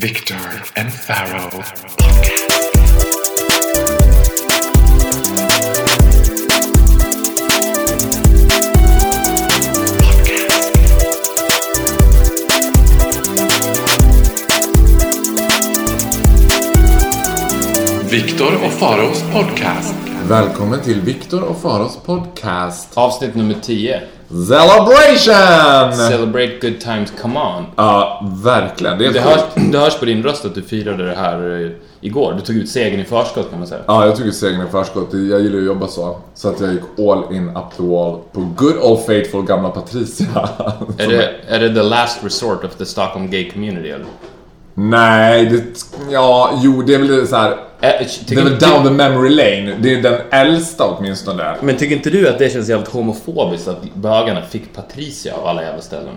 Victor and Pharaoh. podcast. Victor och Faraos podcast. Välkommen till Viktor och Faros podcast. Avsnitt nummer 10. Celebration! Celebrate good times, come on. Ja, verkligen. Det är Det hörs, det hörs på din röst att du firade det här eh, igår. Du tog ut segern i förskott kan man säga. Ja, jag tog ju segern i förskott. Jag gillar ju att jobba så. Så att jag gick all in up the wall på good old faithful gamla Patricia. Är det, är det the last resort of the Stockholm gay community eller? Nej, det... Ja, jo, det är väl så här. Ä- Det är väl down the memory lane. Det är den äldsta åtminstone. men tycker inte du att det känns jävligt homofobiskt att bögarna fick Patricia av alla jävla ställen?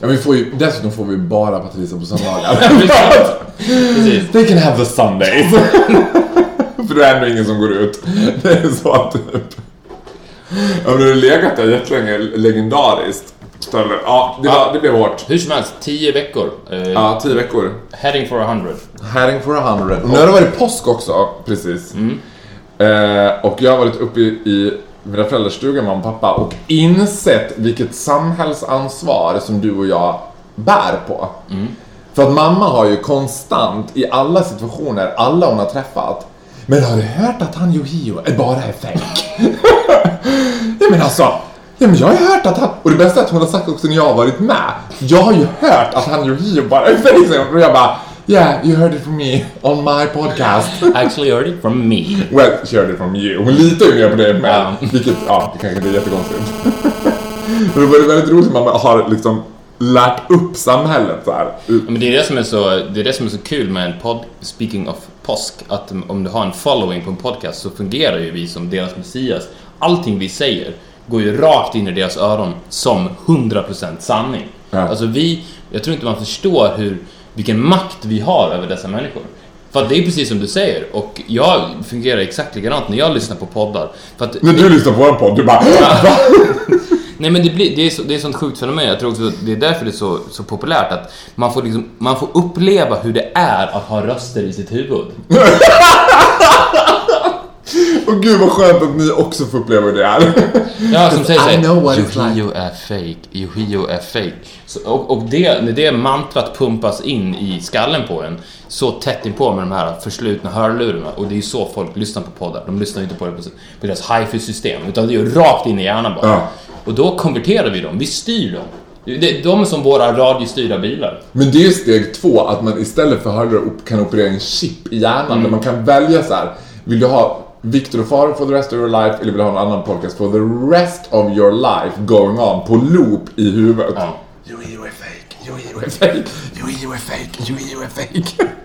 Ja, vi får ju, dessutom får vi bara Patricia på söndagar. They can have the Sundays. För det är ändå ingen som går ut. Det är så typ. Ja men det har legat där jättelänge, legendariskt. Ställe. Ja, det, var, det blev hårt. Hur som helst, 10 veckor. Eh, Ja, tio veckor. Heading for a hundred. Heading for a hundred. Och nu har det varit påsk också, precis. Eh, och jag har varit uppe i, i mina föräldrars stuga, mamma och pappa, och insett vilket samhällsansvar som du och jag bär på. För att mamma har ju konstant, i alla situationer, alla hon har träffat, men har du hört att han Yohio är bara är fake? ja men alltså, ja men jag har ju hört att han, och det bästa är att hon har sagt också när jag har varit med, jag har ju hört att han bara är fake, säger hon. och jag bara Yeah, you heard it from me on my podcast. Actually heard it from me. Well, she heard it from you. Hon litar ju mer på det med. Ja. Vilket, ja, det kanske inte är jättekonstigt. Men det var väldigt roligt att man har liksom lärt upp samhället så här. Men det är det som är så, det är det som är så kul med en podd, speaking of påsk, att om du har en following på en podcast så fungerar ju vi som deras Messias. Allting vi säger går ju rakt in i deras öron som 100% sanning. Ja. Alltså vi, jag tror inte man förstår hur, vilken makt vi har över dessa människor. För att det är precis som du säger, och jag fungerar exakt likadant när jag lyssnar på poddar. Att När du lyssnar på vår podd, du bara? Nej men det, blir, det, är så, det är sånt sjukt fenomen. Jag tror också att det är därför det är så, så populärt att man får, liksom, man får uppleva hur det är att ha röster i sitt huvud. Och gud vad skönt att ni också får uppleva det är. Ja, som säger I know what såhär, it's like." Yohio är fake, Yohio är fake. Så, och och det, när det mantrat pumpas in i skallen på en, så tätt inpå med de här förslutna hörlurarna, och det är ju så folk lyssnar på poddar. De lyssnar ju inte på det på, på deras hifi-system, utan det är ju rakt in i hjärnan bara. Ja. Och då konverterar vi dem, vi styr dem. Det- De är som våra radiostyrda bilar. Men det är steg två, att man istället för hörlurar kan operera en chip i hjärnan där man kan välja så här. Vill du ha Victor och Faro for the rest of your life eller vill du ha en annan podcast for the rest of your life going on på loop i huvudet? Ja. Yohio är fake, Yohio är fake, Yohio är fake, Yohio är fake.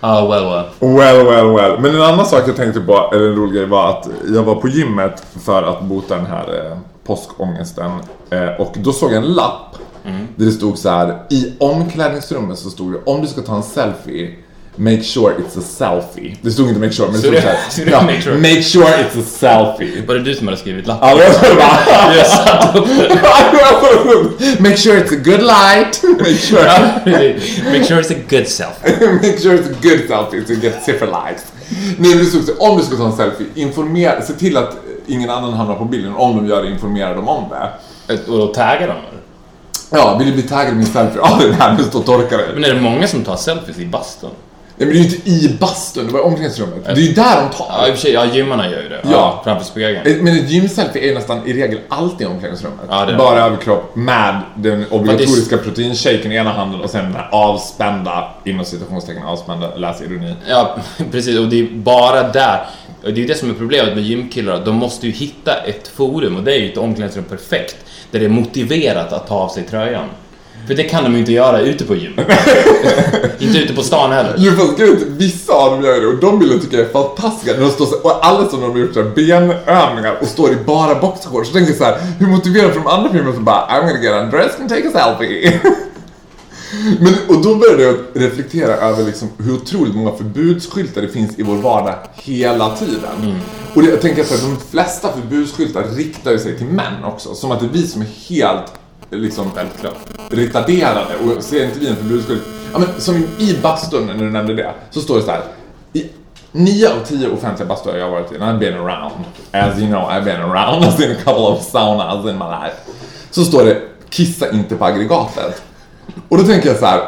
Ah, well, well. Well, well, well. Men en annan sak jag tänkte på, eller en rolig grej, var att jag var på gymmet för att bota den här eh, påskångesten. Eh, och då såg jag en lapp där det stod så här: i omklädningsrummet så stod det om du ska ta en selfie Make sure it's a selfie. Det stod inte make sure, men det Så stod det- så här. så det- ja, make sure. make sure it's a selfie. Var det du som hade skrivit lappen? Ja, det var bara... Jag satt upp den. Make sure it's a good light. Make sure, Make sure it's a good selfie. make sure it's a good selfie to get zipper likes. Nej, men det stod så, om du ska ta en selfie, informera, se till att ingen annan hamnar på bilden. Om de gör det, informera dem om det. Och då taggar de eller? Ja, vill du bli taggad i min selfie? Ja, den här, nu står och torkar. Men är det många som tar selfies i bastun? Nej, men det är ju inte i bastun, det var i omklädningsrummet. Det är ju där de tar. Ja, i och för sig, ja, gymmarna gör ju det. Ja. Ja. framför spegeln. Ett- Men ett gymselfie är nästan i regel alltid i omklädningsrummet. Ja, det är Bara överkropp med den obligatoriska proteinshaken i ena handen och sen den här avspända, inom citationstecken avspända, läs ironi. Ja, precis. Och det är bara där. Och det är ju det som är problemet med gymkillar. De måste ju hitta ett forum, och det är ju ett omklädningsrum perfekt, där det är motiverat att ta av sig tröjan. För det kan de ju inte göra ute på gym. inte ute på stan heller. Jo fast gud, vissa av dem gör det och de bilderna tycker jag är fantastiska. När de står så, och alla som de har gjort så här benövningar och står i bara boxershorts. Så tänker jag så här, hur motiverar de andra filmerna som bara I'm gonna get undressed and take a selfie. Men, och då började jag reflektera över liksom hur otroligt många förbudsskyltar det finns i vår vardag hela tiden. Och det, jag tänker att de flesta förbudsskyltar riktar sig till män också. Som att det är vi som är helt liksom Självklart. retarderade och ser inte vi en förbudsskylt. Ja men som i bastun när du nämnde det, så står det så här. I nio av tio offentliga bastuer jag har varit i, and I've been around, as you know I've been around, I've seen a couple of saunas in my life. Så står det, kissa inte på aggregatet. Och då tänker jag så här.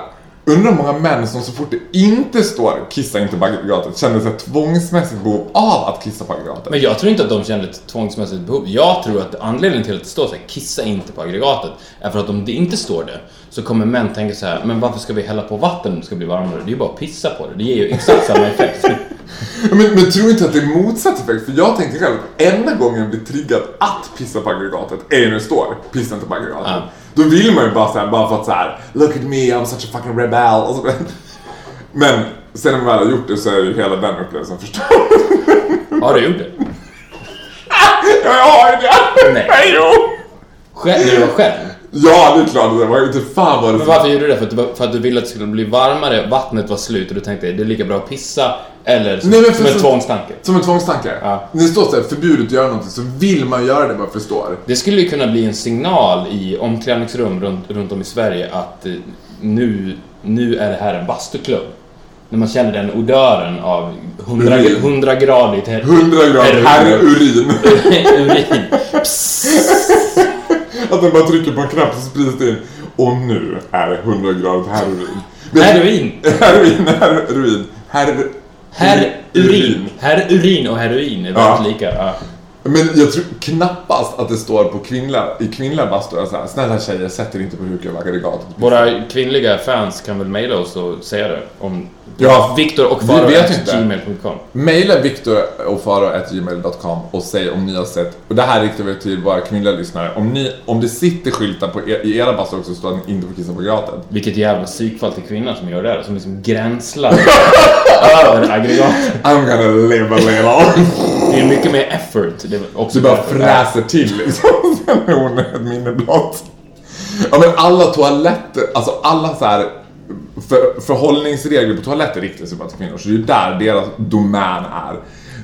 Undrar hur många män som så fort det inte står kissa inte på aggregatet känner sig tvångsmässigt behov av att kissa på aggregatet. Men jag tror inte att de känner ett tvångsmässigt behov. Jag tror att anledningen till att det står så här, kissa inte på aggregatet, är för att om det inte står det, så kommer män tänka så här, men varför ska vi hälla på vatten om det ska bli varmare? Det är ju bara att pissa på det. Det ger ju exakt samma effekt. Men, men tror inte att det är motsatt effekt? För jag tänker själv att enda gången jag blir triggad att pissa på aggregatet är när det står pissa inte på aggregatet. Ja. Då vill man ju bara säga bara för att så här, look at me, I'm such a fucking rebel. Och så. Men sen när man väl har gjort det så är ju hela den upplevelsen förstörd. Har du gjort det? Ja, jag har ju det! Nej. jo! Själv, när du var själv? Ja, det är klart. Det var inte fan vad det Men varför gjorde du det? För att du, för att du ville att det skulle bli varmare, vattnet var slut och du tänkte det är lika bra att pissa eller som, Nej, för som en tvångstanke. Som en tvångstanke. Ja. När det står så här, förbjudet att göra någonting så vill man göra det bara förstår. Det skulle ju kunna bli en signal i omklädningsrum runt, runt om i Sverige att eh, nu, nu är det här en bastuklubb. När man känner den odören av 100, Urin. 100 gradigt her- 100 gram herrurin. urin. Att man bara trycker på en knapp så sprids det in. Och nu är det 100 grader heroin. Heroin. Heroin, heroin. Her... Herurin. Herurin och heroin är Ja. väldigt lika. Ja. Men jag tror knappast att det står på kvinnliga, i kvinnliga bastuer så här. Snälla tjejer, sätt er inte på huk över aggregatet. Våra kvinnliga fans kan väl mejla oss och säga det om Ja, Viktor och gmail.com. Maila Viktor och Faro@gmail.com och säg om ni har sett, och det här riktar vi till våra kvinnliga lyssnare, om, ni, om det sitter skyltar på er, i era bastuer också så står att ni inte får kissa på aggregatet. Vilket jävla psykfall till kvinnan som gör det här, som liksom gränslar över aggregatet. I'm gonna live a little. Det är mycket mer effort. Det också Du bara fräser till liksom. Sen är hon ett minne blott. Ja men alla toaletter, alltså alla så här för, förhållningsregler på toaletter riktar sig bara till kvinnor. Så det är ju där deras domän är.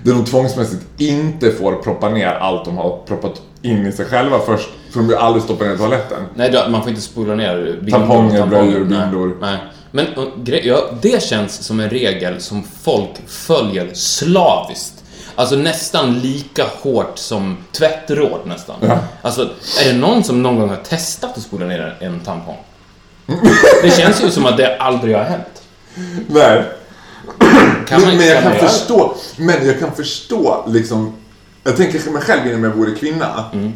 Där de tvångsmässigt inte får proppa ner allt de har proppat in i sig själva först. För de vill aldrig stoppa ner i toaletten. Nej, då- man får inte spola ner bindor. Tamponger, blöjor, Nej, bindor. Nej. Men och, ja, det känns som en regel som folk följer slaviskt. Alltså nästan lika hårt som tvättråd nästan. Ja. Alltså, är det någon som någon gång har testat att spola ner en tampong? Det känns ju som att det aldrig har hänt. Nej. Kan man, men, jag kan kan förstå, men jag kan förstå liksom, jag tänker mig själv innan jag vore kvinna. Mm.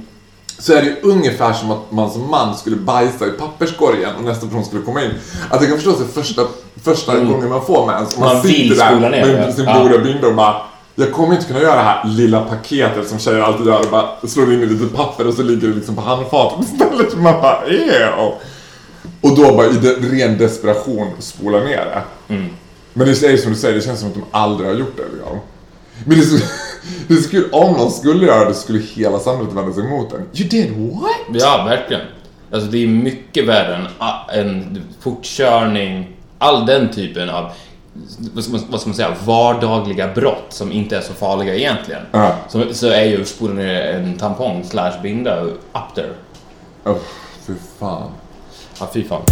Så är det ju ungefär som att man som man skulle bajsa i papperskorgen och nästa person skulle komma in. Att jag kan förstå sig första, första gången man får mens man, Mm. Man sitter där med sin blodiga binda och bara jag kommer inte kunna göra det här lilla paketet som tjejer alltid gör och bara slår in i lite papper och så ligger det liksom på handfatet istället. Man bara ew. Och då bara i de, ren desperation spola ner det. Mm. Men det är som du säger, det känns som att de aldrig har gjort det. Liksom. Men det är, så, det är så kul, om någon skulle göra det skulle hela samhället vända sig emot den. You did what? Ja, verkligen. Alltså det är mycket värre än en fortkörning, all den typen av vad ska, man, vad ska man säga, vardagliga brott som inte är så farliga egentligen. Ja. Så, så är ju spola ner en tampong slash binda up there. Oh, fy fan. Ja, fy fan.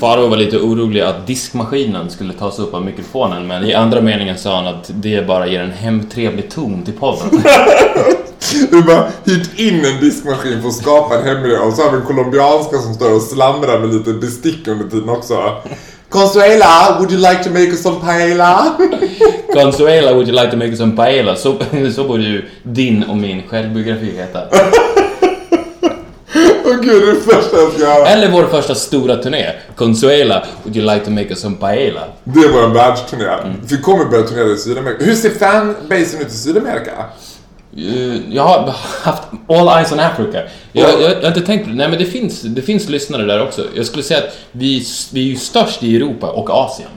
Faro var lite orolig att diskmaskinen skulle tas upp av mikrofonen men i andra meningen sa han att det bara ger en hemtrevlig ton till podden. Du bara hyrt in en diskmaskin för att skapa en hemmiljö och så har vi en colombianska som står och slamrar med lite bestick under tiden också. Consuela, would you like to make us some paella? Consuela, would you like to make some paella? Så, så borde ju din och min självbiografi heta. Åh gud, det är det första jag ska göra. Eller vår första stora turné. Consuela, would you like to make us some paella? Det är vår världsturné. Vi kommer börja turnera i Sydamerika. Hur ser fanbasen ut i Sydamerika? Eh, Jag har haft all eyes on Africa. Jag, jag, jag har inte tänkt på det. Nej, men det finns, det finns lyssnare där också. Jag skulle säga att vi, vi är ju störst i Europa och Asien.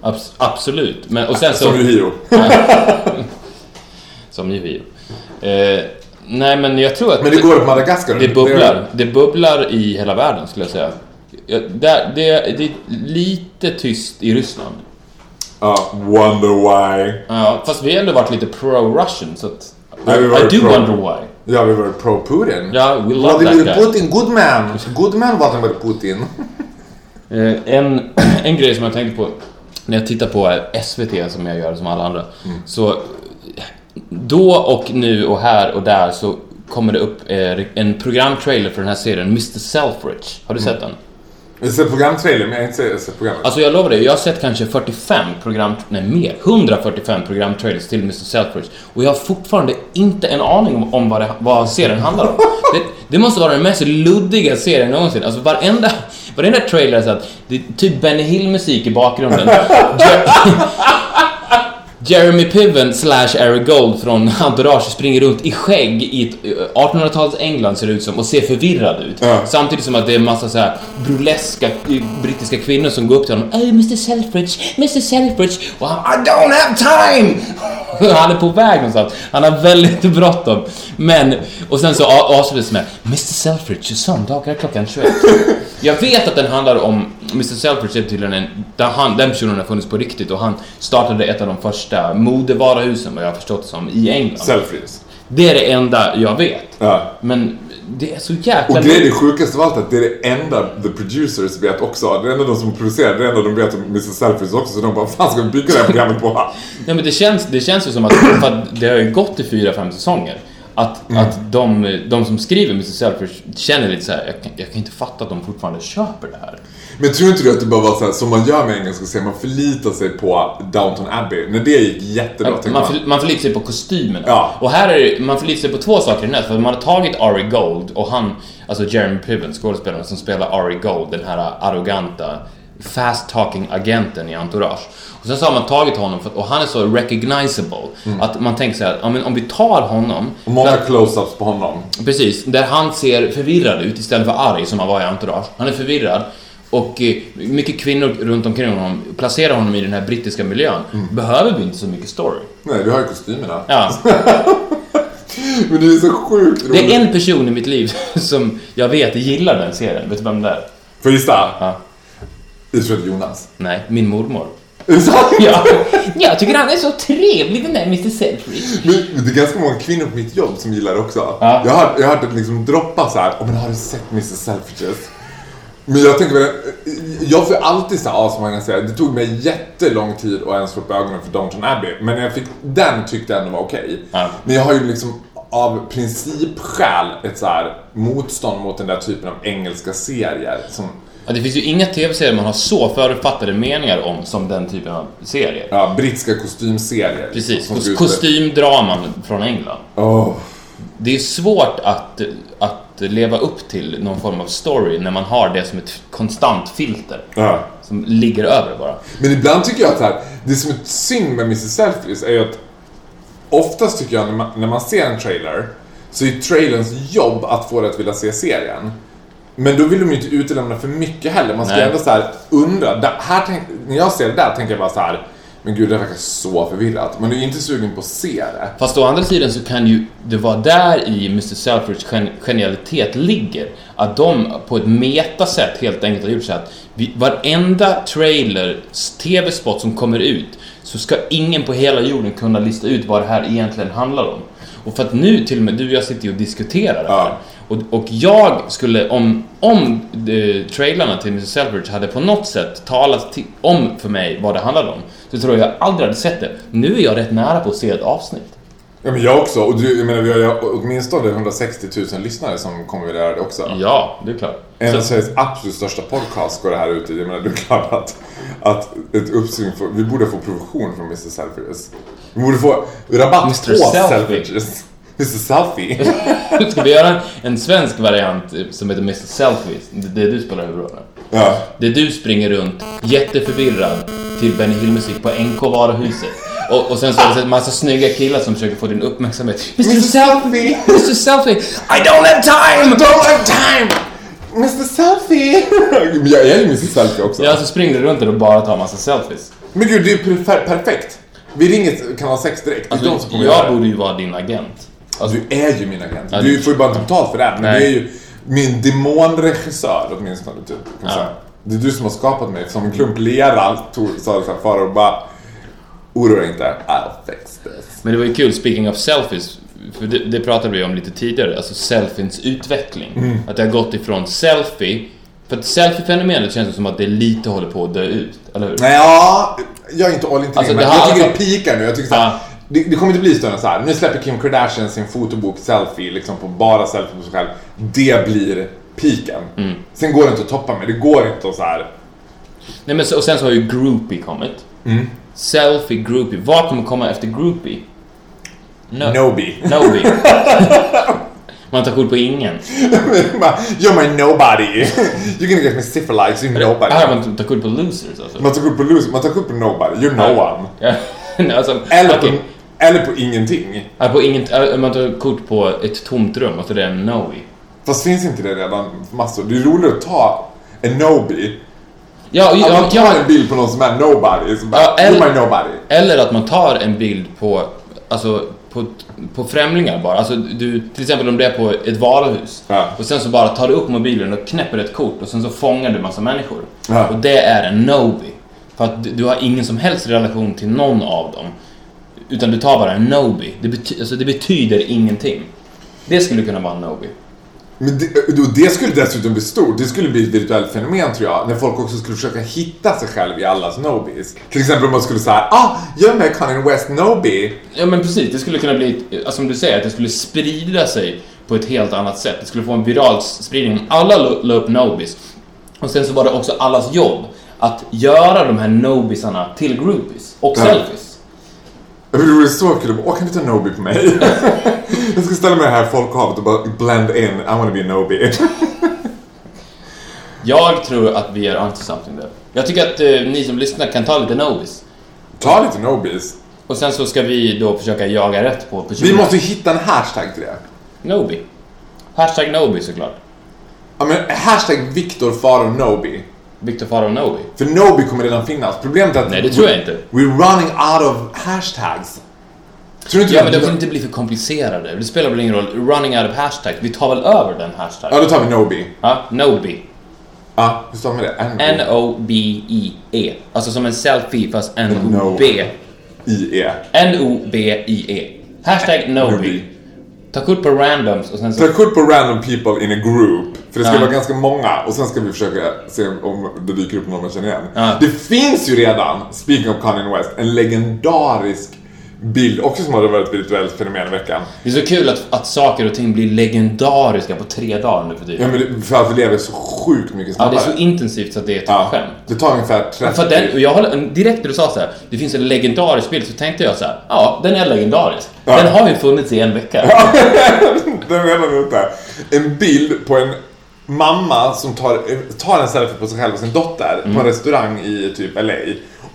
Abs, absolut. Men, och sen så... Som Hiro. Som ju vi. Eh, nej, men jag tror att... Men det går åt Madagaskar. Det bubblar. Det bubblar i hela världen skulle jag säga. Ja, där, det, det är lite tyst i Ryssland. Ja, wonder why. Ja, fast vi har ändå varit lite pro-Russian, så att... Vi I, do pro- wonder why. Ja, vi var pro-Putin. Ja, we love that Vladimir guy. Putin, good man. Good man Vladimir Putin. Eh, en, en grej som jag tänkte på när jag tittar på SVT som jag gör som alla andra. Mm. Så då och nu och här och där så kommer det upp eh, en programtrailer för den här serien Mr. Selfridge. Har du Mm. sett den? Jag har sett programtrailer, men jag har inte sett programmet. Alltså jag lovar dig, jag har sett kanske 45 program, nej mer, 145 programtrailers till Mr. Selfridge och jag har fortfarande inte en aning om, om vad, det, vad serien handlar om. Det, det måste vara den mest luddiga serien någonsin. Alltså varenda, varenda trailer är så att det är typ Benny Hill-musik i bakgrunden. Jer- Jeremy Piven slash Eric Gold från Entourage springer runt i skägg i ett eh, 1800-talets England ser det ut som och ser förvirrad ut. Ja. Samtidigt som att det är en massa så här burleska eh, brittiska kvinnor som går upp till honom. Oh, Mr Selfridge, Mr Selfridge. Och han I don't have time! Han är på väg någonstans. Han har väldigt bråttom. Men, och sen så avslutas det med Mr Selfridge, söndagar klockan 21. Jag vet att den handlar om Mr Selfridge är tydligen en, där han, den personen har funnits på riktigt och han startade ett av de första modevaruhusen vad jag har förstått som i England. Selfries. Det är det enda jag vet. Ja. Men det är så jäkla... Och det är det sjukaste av allt att det är det enda the producers vet också. Det är enda de som producerar, det enda de vet om Mr. Selfries också. Så de bara, fan ska vi bygga det här programmet på? Nej men det känns, det känns ju som att, för att det har ju gått i fyra, fem säsonger. Att, Mm. att de, de som skriver Mr Selfish känner lite så här, jag kan, jag kan inte fatta att de fortfarande köper det här. Men tror inte du att det bara var så här, som man gör med engelska serier, man förlitar sig på Downton Abbey. När det gick jättebra tänkte Man, man, för, man förlitar sig på kostymerna. Ja. Och här är det, man förlitar sig på två saker i den här, för man har tagit Ari Gold och han, alltså Jeremy Piven, skådespelaren som spelar Ari Gold, den här arroganta fast talking agenten i Entourage. Och sen så har man tagit honom för, att- och han är så recognizable att man tänker så här, ja, men om vi tar honom och många close-ups på honom. Precis, där han ser förvirrad ut istället för arg som han var i Entourage. Han är förvirrad och eh, mycket kvinnor runt omkring honom placerar honom i den här brittiska miljön. Behöver vi inte så mycket story. Nej, vi har ju kostymerna. Ja, Men det är så sjukt roligt. det är en person i mitt liv som jag vet gillar den serien. Vet du vem det är? Får jag gissa? Ja. Det är Jonas. Nej, min mormor. Ja, jag tycker han är så trevlig den där Mr Selfridge. Men det är ganska många kvinnor på mitt jobb som gillar det också. Ja. Jag har, jag har hört det liksom droppa så här. "Åh, men har du sett Mr Selfridges? Men jag tänker väl, jag får alltid så här asmånga serier. Det tog mig jättelång tid att ens få upp ögonen för Downton Abbey. Men när jag fick den tyckte jag ändå var okej. Ja. Men jag har ju liksom av principskäl ett så här motstånd mot den där typen av engelska serier. Som, Ja, det finns ju inga tv-serier man har så förutfattade meningar om som den typen av serier. ja, brittiska kostymserier. Precis, Som kostymdraman från England. Åh. Det är svårt att, att leva upp till någon form av story när man har det som ett konstant filter Ja. som ligger över bara. Men ibland tycker jag att här, det som är synd med Mrs Selfridge är ju att oftast tycker jag när man, när man ser en trailer så är trailerns jobb att få dig att vilja se serien. Men då vill de ju inte utelämna för mycket heller. Man ska Nej. ändå så här undra. Där, här tänk, när jag ser det där tänker jag bara så här. Men gud, det verkar så förvirrat. Men du är inte sugen på att se det. Fast å andra sidan så kan ju det vara där i Mr. Selfridge gen- genialitet ligger. Att de på ett metasätt helt enkelt har gjort så att vi, varenda trailer, tv-spot som kommer ut så ska ingen på hela jorden kunna lista ut vad det här egentligen handlar om. Och för att nu till och med du och jag sitter ju och diskuterar det här. Ja. Och, och jag skulle, om, om eh, trailarna till Mr. Selfridge hade på något sätt talat till, om för mig vad det handlade om, så tror jag jag aldrig hade sett det. Nu är jag rätt nära på att se ett avsnitt. Ja, men jag också. Och du, jag menar, vi har ju åtminstone 160 000 lyssnare som kommer vilja göra det också. Ja, det är klart. En av Sveriges absolut största podcast går det här ut i. Jag menar, det är klart att, att ett uppsving får, Vi borde få provision från Mr. Selfridges. Vi borde få rabatt Mr. på. Selfridges. Mr. Selfie. ska vi göra en, en svensk variant som heter Mr. Selfie? Det det du spelar huvudrollen. ja. Det du springer runt jätteförvirrad till Benny Hill-musik på NK-varuhuset. Och, och sen så är det en massa snygga killar som försöker få din uppmärksamhet. Mr. Selfie! Mr. Selfie! I don't have time! Don't have time! Mr. Selfie! Jag är ju Mr. Selfie också. Ja, så springer du runt där och bara tar massa selfies. Men gud, det är perf- perfekt. Vi ringer Kanal 6 direkt. Göra jag borde ju vara din agent. Alltså, Du är ju min agent. Ja, du får ju bara inte betalt för det. Men Nej. det är ju... min demonregissör åtminstone, typ. Kan Ja. Det är du som har skapat mig. Som en klump lera, sa det här Farao bara Oroa dig inte, I'll fix this. Men det var ju kul, speaking of selfies, för det, det pratade vi om lite tidigare, alltså selfiens utveckling. Mm. Att det har gått ifrån selfie, för att selfie-fenomenet känns som att det lite håller på att dö ut, eller hur? Nej, ja, jag är inte all in Alltså, det men jag tycker det pikar nu. Jag tycker så här, Ja. Det, det kommer inte bli större än så här. Nu släpper Kim Kardashian sin fotobok Selfie, liksom på bara selfie på sig själv. Det blir piken. Mm. Sen går det inte att toppa med. Det går inte att så här. Nej men så, och sen så har ju groupie kommit. Mm. Selfie, groupie. Vad kommer komma efter groupie? No. Nobi. Nobi. Man tar kort på ingen. You're my nobody. You're gonna get me syphilites, you're nobody. Här man tar kort på losers alltså. Man tar kort på loser, man tar kort på nobody. You're no one. Alltså, Eller, okej. på, eller på ingenting. Ja, på inget, äh, man tar kort på ett tomt rum och så är det en Nobi. Fast finns inte det redan massor? Det är roligare att ta en nobi. Ja, Att man tar ja, en bild på någon som är nobody. Så bara, Ja, eller- You're my nobody. eller att man tar en bild på, alltså, på, på främlingar bara. Alltså, du, till exempel om det är på ett varuhus. Ja. Och sen så bara tar du upp mobilen och knäpper ett kort och sen så fångar du massa människor. Ja. Och det är en Nobi. För att du, du har ingen som helst relation till någon av dem. Utan du tar bara en Nobi. Det, bety, alltså, det betyder ingenting. Det skulle kunna vara en Nobi. Men det, och det skulle dessutom bli stort. Det skulle bli ett virtuellt fenomen tror jag. När folk också skulle försöka hitta sig själv i allas nobis. Till exempel om man skulle säga ah, jag är med Kanye West nobi. Ja men precis, det skulle kunna bli, alltså, som du säger, att det skulle sprida sig på ett helt annat sätt. Det skulle få en viral spridning. Alla la la upp Nobis. Och sen så var det också allas jobb att göra de här Nobisarna till groupies och Ja. selfies. Det vore så kul att bara, åh kan du ta nobi på mig? jag ska ställa mig här i folkhavet och bara blend in. I wanna be nobi. Jag tror att vi är onto something där. Jag tycker att eh, ni som lyssnar kan ta lite Nobis. Ta lite nobis. Och sen så ska vi då försöka jaga rätt på Vi personer. måste ju hitta en hashtag till det. Nobi. Hashtag Nobi såklart. Ja men hashtag Viktor Faro Nobi. Victor Farao Nobi. För Nobi kommer redan finnas. Problemet är att Nej, det tror jag inte. we're running out of hashtags. Tror du inte Ja men det får inte bli för komplicerade. Det spelar väl ingen roll. Running out of hashtags. Vi tar väl över den hashtaggen. Ja, då tar vi Nobi. Ja, Nobi. Ja, hur stavar man det? N-O- N-O-B-I-E. Alltså som en selfie fast N-O-B. I-E. N-O-B-I-E. Hashtag Nobi. Ta kort på randoms och sen så... Ta kort på random people in a group. För det ska Ja. vara ganska många och sen ska vi försöka se om det dyker upp någon man känner igen. Ja. Det finns ju redan, speaking of Kanye West, en legendarisk bild också som har varit ett virtuellt fenomen i veckan. Det är så kul att, att saker och ting blir legendariska på tre dagar nu för Ja tiden. men det, för att vi lever så sjukt mycket Ja, det snabbare. är så intensivt så att det är ett Ja, skämt. det tar ungefär 30... För den, och jag håller, direkt när du sa så här, det finns en legendarisk bild, så tänkte jag så här, ja, den är legendarisk. Ja. Den har ju funnits i en vecka. Den är redan ute. En bild på en mamma som tar, tar en selfie på sig själv och sin dotter på en restaurang i typ LA.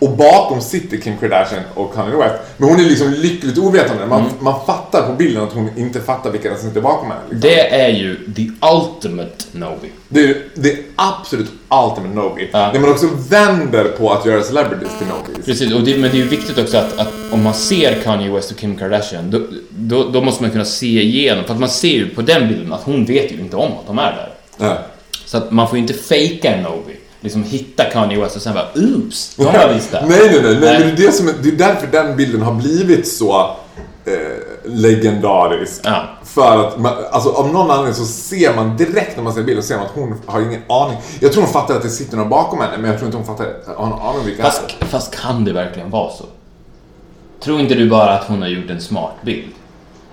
Och bakom sitter Kim Kardashian och Kanye West. Men hon är liksom lyckligt ovetande. Man, man fattar på bilden att hon inte fattar vilka som sitter bakom henne. Liksom. Det är ju the ultimate Nobi. Det är det absolut ultimate Nobi. Ja. När man också vänder på att göra celebrities till Nobis. Precis, och det, men det är ju viktigt också att, att om man ser Kanye West och Kim Kardashian, då, då, då måste man kunna se igenom, för att man ser ju på den bilden att hon vet ju inte om att de är där. Ja. Så att man får ju inte fejka en Nobi. Liksom hitta Kanye West och sen bara oops, de var visst där. nej, nej, nej, nej, Nej. men det är, det, som är, det är därför den bilden har blivit så eh, legendarisk. Ja. För att, man, alltså av någon anledning så ser man direkt när man ser bilden, ser man att hon har ingen aning. Jag tror hon fattar att det sitter någon bakom henne, men jag tror inte hon fattar, har någon aning vilka Fast, det är. fast kan det verkligen vara så? Tror inte du bara att hon har gjort en smart bild?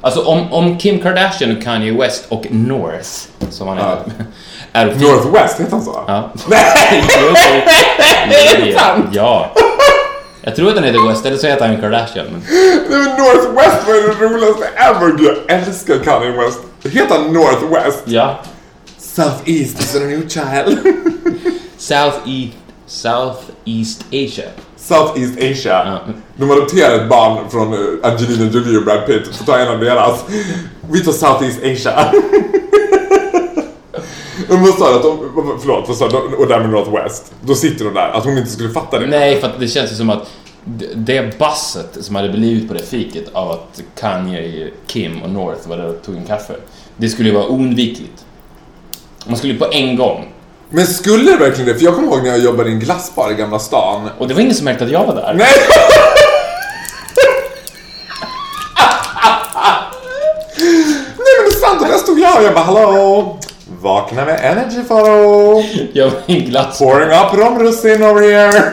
Alltså om, om Kim Kardashian och Kanye West och North, som han Ja. Är Northwest, heter han så? Ja. Nej! Jo, jo. Är det sant? Ja. Jag tror att den heter West, eller så heter han Kardashian. Men... Nej men Northwest var det roligaste ever! Gud, Jag älskar Kanye West. Heter han Northwest? Ja. Southeast is a new child. Southeast, Southeast Asia. Southeast Asia. Ja. De adopterar ett barn från eh, Angelina Jolie och Brad Pitt. Får ta en av deras. Vi tar Southeast Asia. Men vad sa du? Att de, förlåt, vad sa du? Och därmed Northwest. Då sitter de där. Att hon inte skulle fatta det. Nej, för att det känns ju som att det basset som hade blivit på det fiket av att Kanye, Kim och North var där och tog en kaffe. Det skulle ju vara oundvikligt. Man skulle ju på en gång. Men skulle det verkligen det? För jag kommer ihåg när jag jobbade i en glassbar i Gamla stan. Och det var ingen som märkte att jag var där. Nej! Nej men det är sant, och där stod jag och jag bara hallå! Vakna med energy Faro! Jag var en glass. Pouring up romrussin over here!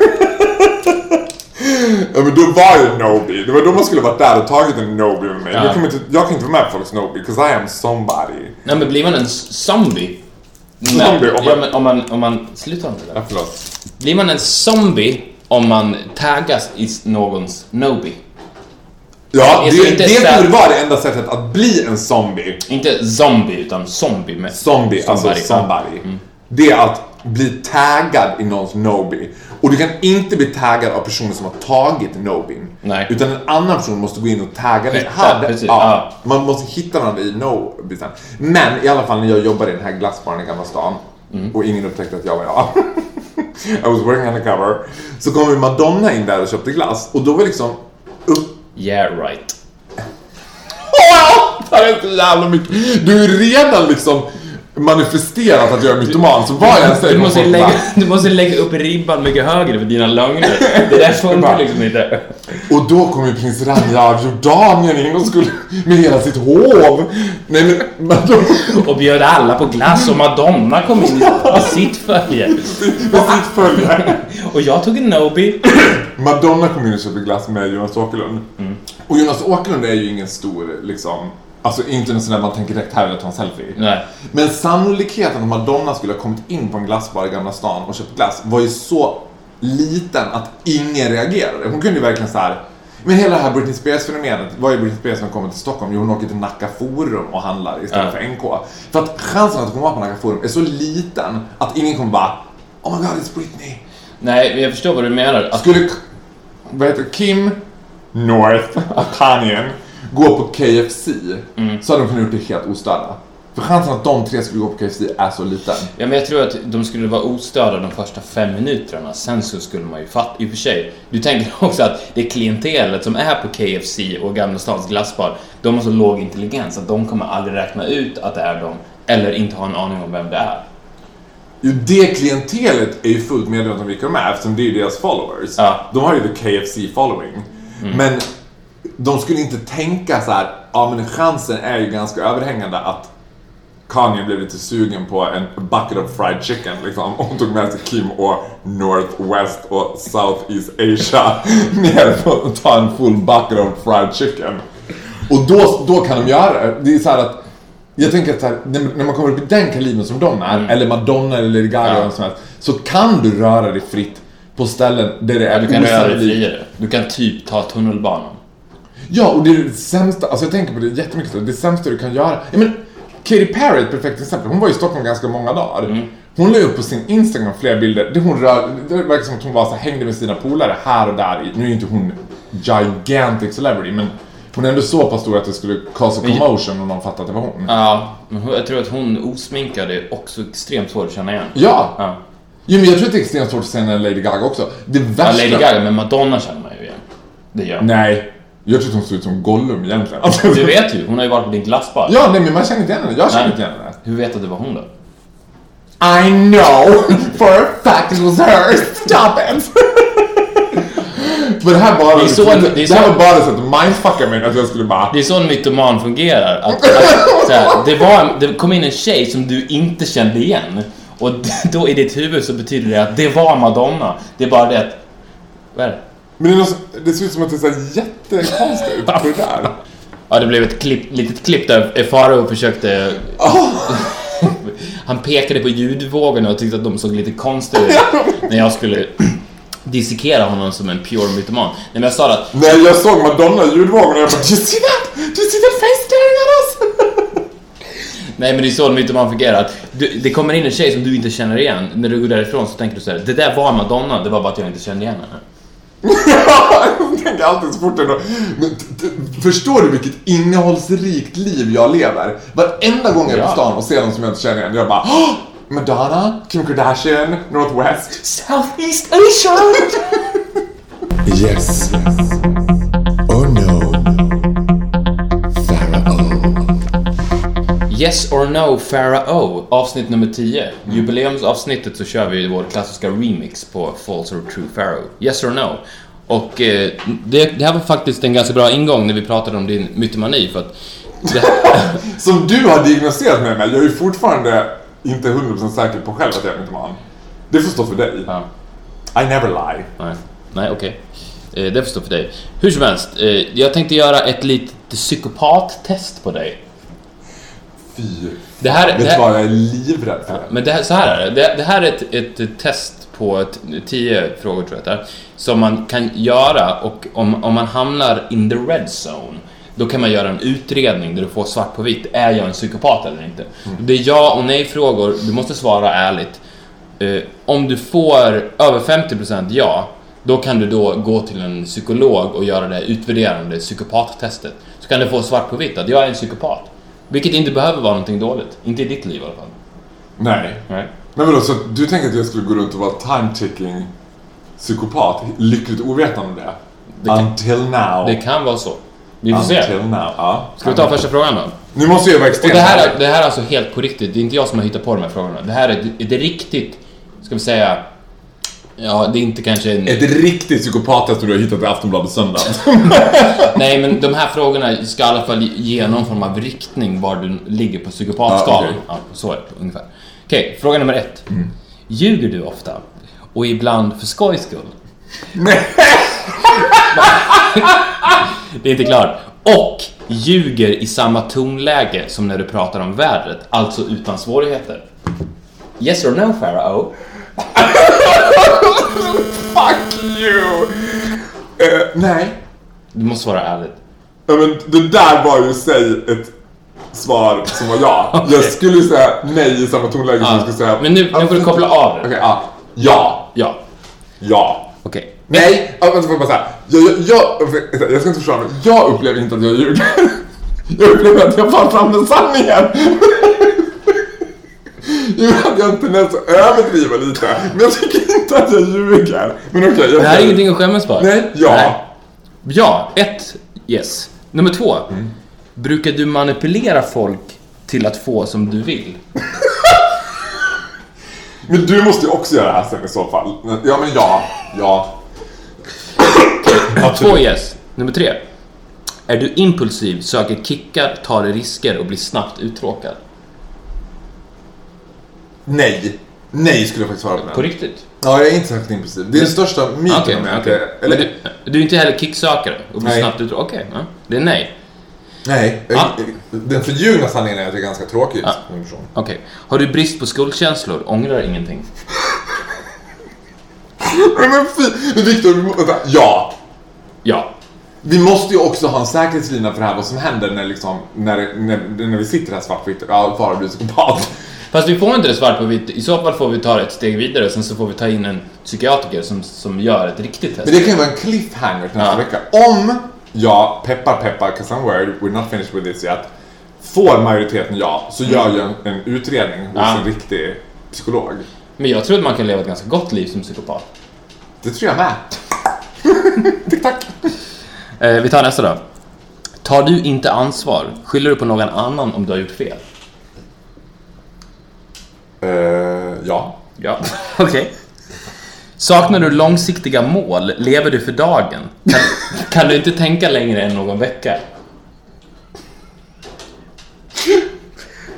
ja men då var ju Nobi, det var då man skulle varit där och tagit en Nobi med mig. Ja. Jag, kan inte, jag kan inte vara med på folks Nobi, 'cause I am somebody. Nej men blir man en zombie? Zombie, om man- ja, men om man, om man... Sluta inte Ja, där. förlåt. Blir man en zombie om man taggas i någons nobi? Ja, Det det, det, borde vara det enda sättet att bli en zombie. Inte zombie, utan zombie med... Zombie, alltså Somebody. somebody. Det är att bli taggad i någons Nobi. Och du kan inte bli taggad av personer som har tagit Nobin. Nej. Utan en annan person måste gå in och tagga dig. Precis, ja, Man måste hitta varandra i Nobisen. Men i alla fall när jag jobbade i den här glassbaren i Gamla stan Mm. och ingen upptäckte att jag var jag. I was working undercover. Så kom ju Madonna in där och köpte glass och då var liksom upp Yeah right. Det här är så jävla mycket. Du är redan liksom manifesterat att jag är mytoman, så vad jag säger Du måste, folk lägga, du måste lägga upp ribban mycket högre för dina lögner. Det där funkar liksom inte. Och då kom ju prins Rania av Jordanien in och skulle med hela sitt hov. Nej men, men då, Och bjöd alla på glass och Madonna kom in med sitt följe. med sitt följe. Och jag tog en Nobi. Madonna kom in och köpte glass med Jonas Åkerlund. Och Jonas Åkerlund är ju ingen stor liksom, alltså inte en sån där man tänker direkt här vill jag ta en selfie. Nej. Men sannolikheten att Madonna skulle ha kommit in på en glassbar i Gamla stan och köpt glass var ju så liten att ingen reagerade. Hon kunde ju verkligen så här. Men hela det här Britney Spears-fenomenet, vad är Britney Spears som kommer till Stockholm? Jo, hon åker till Nacka Forum och handlar istället Ja. för NK. För att chansen att hon var på Nacka Forum är så liten att ingen kommer bara Oh my god, it's Britney. Nej, jag förstår vad du menar. Att, Skulle, vad heter Kim North, Kanyen, gå på KFC så hade de kunnat gjort det helt ostörda. För chansen att de tre skulle gå på KFC är så liten. ja, men jag tror att de skulle vara ostörda de första fem minuterna. Sen så skulle man ju fatta. I och för sig, du tänker också att det klientelet som är på KFC och Gamla Stans glassbar, de har så låg intelligens att de kommer aldrig räkna ut att det är dem. Eller inte ha en aning om vem det är. Jo, det klientelet är ju fullt medvetet om vilka de är eftersom det är ju deras followers. Ja. De har ju the KFC following. Men de skulle inte tänka så här, ja men chansen är ju ganska överhängande att Kanye blev lite sugen på en bucket of fried chicken liksom. Och tog med sig Kim och Northwest och Southeast Asia ner för att ta en full bucket of fried chicken. Och då, då kan de göra det. Det är så här att jag tänker att här, när, man kommer upp i den kalibern som de är, eller Madonna eller Lady Gaga Ja. eller som helst, så kan du röra dig fritt på ställen där det är Du kan röra dig friare. Du kan typ ta tunnelbanan. Ja, och det är det sämsta, alltså jag tänker på det jättemycket, så det sämsta du kan göra. Ja, men Katy Perry är ett perfekt exempel. Hon var i Stockholm ganska många dagar. Hon la upp på sin Instagram flera bilder där hon rör, det verkar som att hon var så hängde med sina polare här och där. Nu är ju inte hon gigantic celebrity, men hon är ändå så pass stor att det skulle cause a commotion om någon fattade att det var hon. Ja, men jag tror att hon osminkad är också extremt svår att känna igen. Ja! Ja. Jo, men jag tror att det är extremt svårt att när Lady Gaga också. Det Ja, värsta... Lady Gaga, men Madonna känner man ju igen. Det gör man. Nej. Jag tror att hon ser ut som Gollum egentligen. Alltså, Du vet ju, hon har ju varit på din glassbar. Ja, nej men man känner inte igen henne. Jag känner Nej. inte igen henne. Hur vet du att det var hon då? I know for a fact it was her. Stop it! Men det här bara... Det så- det, det är här var bara så att mindfucka mig att jag skulle bara... Det är så en mytoman fungerar. Att, att, här, det, var, det kom in en tjej som du inte kände igen. Och då i ditt huvud så betyder det att det var Madonna. Det är bara det att... Vad är det? Men det, är något, det ser ut som att det är jättekonstigt på det där. Ja, det blev ett klipp, litet klipp där Farao försökte... Han pekade på ljudvågorna och tyckte att de såg lite konstiga ut när jag skulle dissekera honom som en pure mytoman. Nej, men jag sa att När jag såg Madonna i ljudvågorna och jag bara Do you see that? Do you see that face staring at us? Nej men det är så en mytoman fungerar. Att du, det kommer in en tjej som du inte känner igen. När du går därifrån så tänker du så här: det där var Madonna, det var bara att jag inte kände igen henne. jag tänker alltid så fort ändå. Men förstår du vilket innehållsrikt liv jag lever? Varenda gång jag är på Ja. stan och ser någon som jag inte känner igen, jag bara "Åh! Madonna, Kim Kardashian, Northwest. Southeast Asia! Yes. Or Yes or No Pharaoh, avsnitt nummer 10. Jubileumsavsnittet så kör vi vår klassiska remix på False or True Pharaoh. Yes or No. Och eh, det, det här var faktiskt en ganska bra ingång när vi pratade om din mytomani för att det, Som du har diagnostiserat med mig, jag är ju fortfarande inte 100% säker på själv att jag är mytoman. Det får stå för dig. ja, I never lie. nej, nej okej. Eh, det förstår för dig. Hur som helst, eh, jag tänkte göra ett litet psykopattest på dig. Fy Det här, Vet du vad, jag är livrädd för det. Men det här, så här är det. det. Det här är ett, ett test på ett, tio frågor tror jag det är, som man kan göra och om, om man hamnar in the red zone då kan man göra en utredning där du får svart på vitt. Är jag en psykopat eller inte? Det är ja och nej frågor. Du måste svara ärligt. Eh, om du får över 50% ja, då kan du då gå till en psykolog och göra det utvärderande psykopattestet. Så kan du få svart på vitt att jag är en psykopat. Vilket inte behöver vara någonting dåligt. Inte i ditt liv i alla fall. Nej. Nej. Men vadå, så att du tänker att jag skulle gå runt och vara time-ticking psykopat, lyckligt ovetande om det? Det kan- Until now. Det kan vara så. Vi får se. Until now. Ja. Ska vi ta första frågan då? Nu måste jag vara Och extremt det här, är, det här är alltså helt på riktigt. Det är inte jag som har hittat på de här frågorna. Det här är ett, ett riktigt, ska vi säga, ja det är inte kanske en... Ett riktigt psykopattest du har hittat i Aftonbladet söndag. Nej men de här frågorna ska i alla fall ge någon form av riktning var du ligger på psykopatskalan. Ja, okej. Ja, så är det ungefär. Okej, fråga nummer ett. Ljuger du ofta? Och ibland för skojs skull? det är inte klart. Och ljuger i samma tonläge som när du pratar om vädret, alltså utan svårigheter. Yes or no, Pharaoh? Fuck you! Eh, nej. Du måste svara ärligt. Ja, men det där var ju i sig ett svar som var ja. Okej. Jag skulle säga nej i samma tonläge som jag skulle säga... Men nu, nu får du koppla av det. Okej, ja. Ja. Ja, Ja. okej. Nej, ja, vänta får jag bara säga. Jag, jag, jag, jag ska inte försvara mig. Jag upplever inte att jag ljuger. Jag upplever att jag far fram med sanningen. Jo, jag har en tendens att överdriva lite. Men jag tycker inte att jag ljuger. Men okej, jag Det här är ingenting att skämmas för. Nej, ja. Ja, ett yes. Nummer två. Mm. Brukar du manipulera folk till att få som du vill? Men du måste ju också göra det här sen i så fall. Ja, men ja. Ja. Två yes. Nummer tre. Är du impulsiv, söker kickar, tar risker och blir snabbt uttråkad? Nej. Nej skulle jag faktiskt svara på På den. riktigt? Ja, jag är inte särskilt impulsiv. Det är den största myten Okej, om jag- Eller, Men du, du är inte heller kicksökare och blir Nej. snabbt uttråkad? Okej, ja. det är nej. nej. Ja. Den förljugna sanningen är att jag är ganska tråkig Ja. som person. Okej. Har du brist på skuldkänslor, ångrar ingenting? Men, fy, men Victor, vi må- vänta. Ja. Ja. Vi måste ju också ha en säkerhetslina för det här, vad som händer när, liksom, när, när, när vi sitter här svartvitt. Ja, fara blir psykopat. Fast vi får inte det svart på vitt. I så fall får vi ta ett steg vidare och sen så får vi ta in en psykiatriker som, som gör ett riktigt test. Men det kan ju vara en cliffhanger till nästa Ja. vecka. Om jag, peppar peppar, cause I'm worried, we're not finished with this yet, får majoriteten ja, så gör jag en, en utredning hos Ja. en riktig psykolog. Men jag tror att man kan leva ett ganska gott liv som psykopat. Det tror jag med. Tick tack. Eh, vi tar nästa då. Tar du inte ansvar, skyller du på någon annan om du har gjort fel? Uh, ja. Ja, okej. Saknar du långsiktiga mål? Lever du för dagen? Kan, kan du inte tänka längre än någon vecka?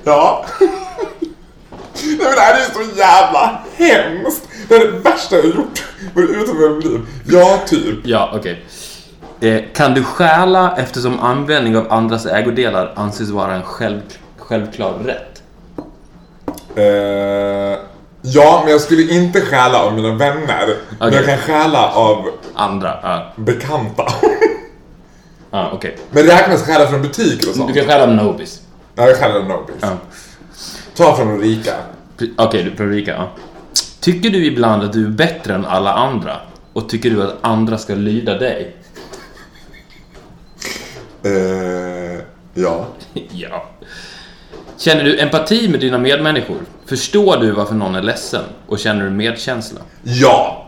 Ja. Nej men det här är ju så jävla hemskt. Det är det värsta jag gjort utanför mitt liv. Ja, typ. Ja, okej. Eh, kan du stjäla eftersom användning av andras ägodelar anses vara en själv, självklar rätt? Eh, ja, men jag skulle inte stjäla av mina vänner. Men Okej. jag kan stjäla av Andra? Ja, bekanta. ah, okej. Men räknas stjäla från butiker och sånt? Du kan stjäla av Nobis. Ja, jag stjälar Nobis. Ja. Ta från de rika. Pre- Okej, du Ulrika. Ja. Tycker du ibland att du är bättre än alla andra? Och tycker du att andra ska lyda dig? Eh, ja. ja. Känner du empati med dina medmänniskor? Förstår du varför någon är ledsen? Och känner du medkänsla? Ja.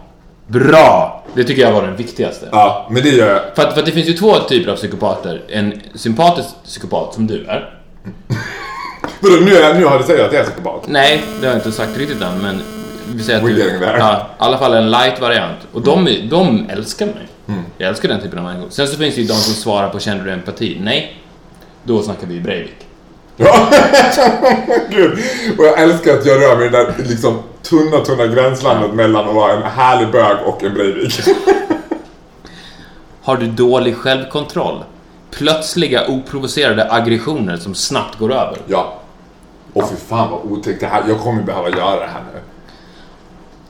Bra! Det tycker jag var den viktigaste. Ja, men det gör jag. För, att, för att det finns ju två typer av psykopater. En sympatisk psykopat som du är. Vadå, nu, är- nu har du sagt att jag är psykopat? Nej, det har jag inte sagt riktigt än, men vi säger att We're du... getting there. Ja, i alla fall en light-variant. Och de, Mm. de älskar mig. Jag älskar den typen av människor. Sen så finns det ju de som svarar på känner du empati? Nej. Då snackar vi Breivik. Ja, gud. Och jag älskar att jag rör mig i det där liksom tunna, tunna gränslandet mellan att vara en härlig bög och en Breivik. Har du dålig självkontroll? Plötsliga oprovocerade aggressioner som snabbt går över. Ja. Och fy fan vad otäckt det här. Jag kommer behöva göra det här nu.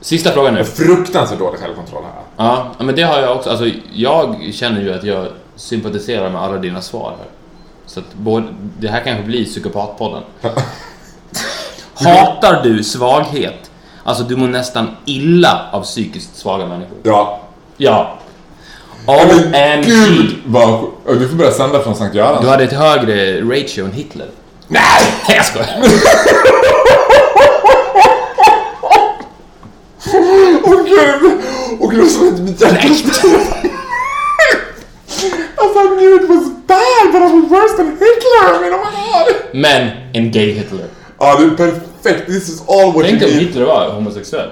Sista frågan nu. Fruktansvärt dålig självkontroll här. Ja, men det har jag också. Alltså, jag känner ju att jag sympatiserar med alla dina svar här. Så att både, det här kanske blir psykopatpodden. Hatar du svaghet? Alltså, du mår nästan illa av psykiskt svaga människor. Ja. Ja. OMG! gud vad... Du får börja sända från Sankt Göran. Du hade ett högre ratio än Hitler. Nej! Jag skojar. Åh gud! Åh gud, som ett mitt hjärta Alltså I knew it was bad but I was worse than Hitler! I mean, oh my god! Men en gay Hitler. Ja, det är perfekt. This is all what Tänk om. Hitler var homosexuell.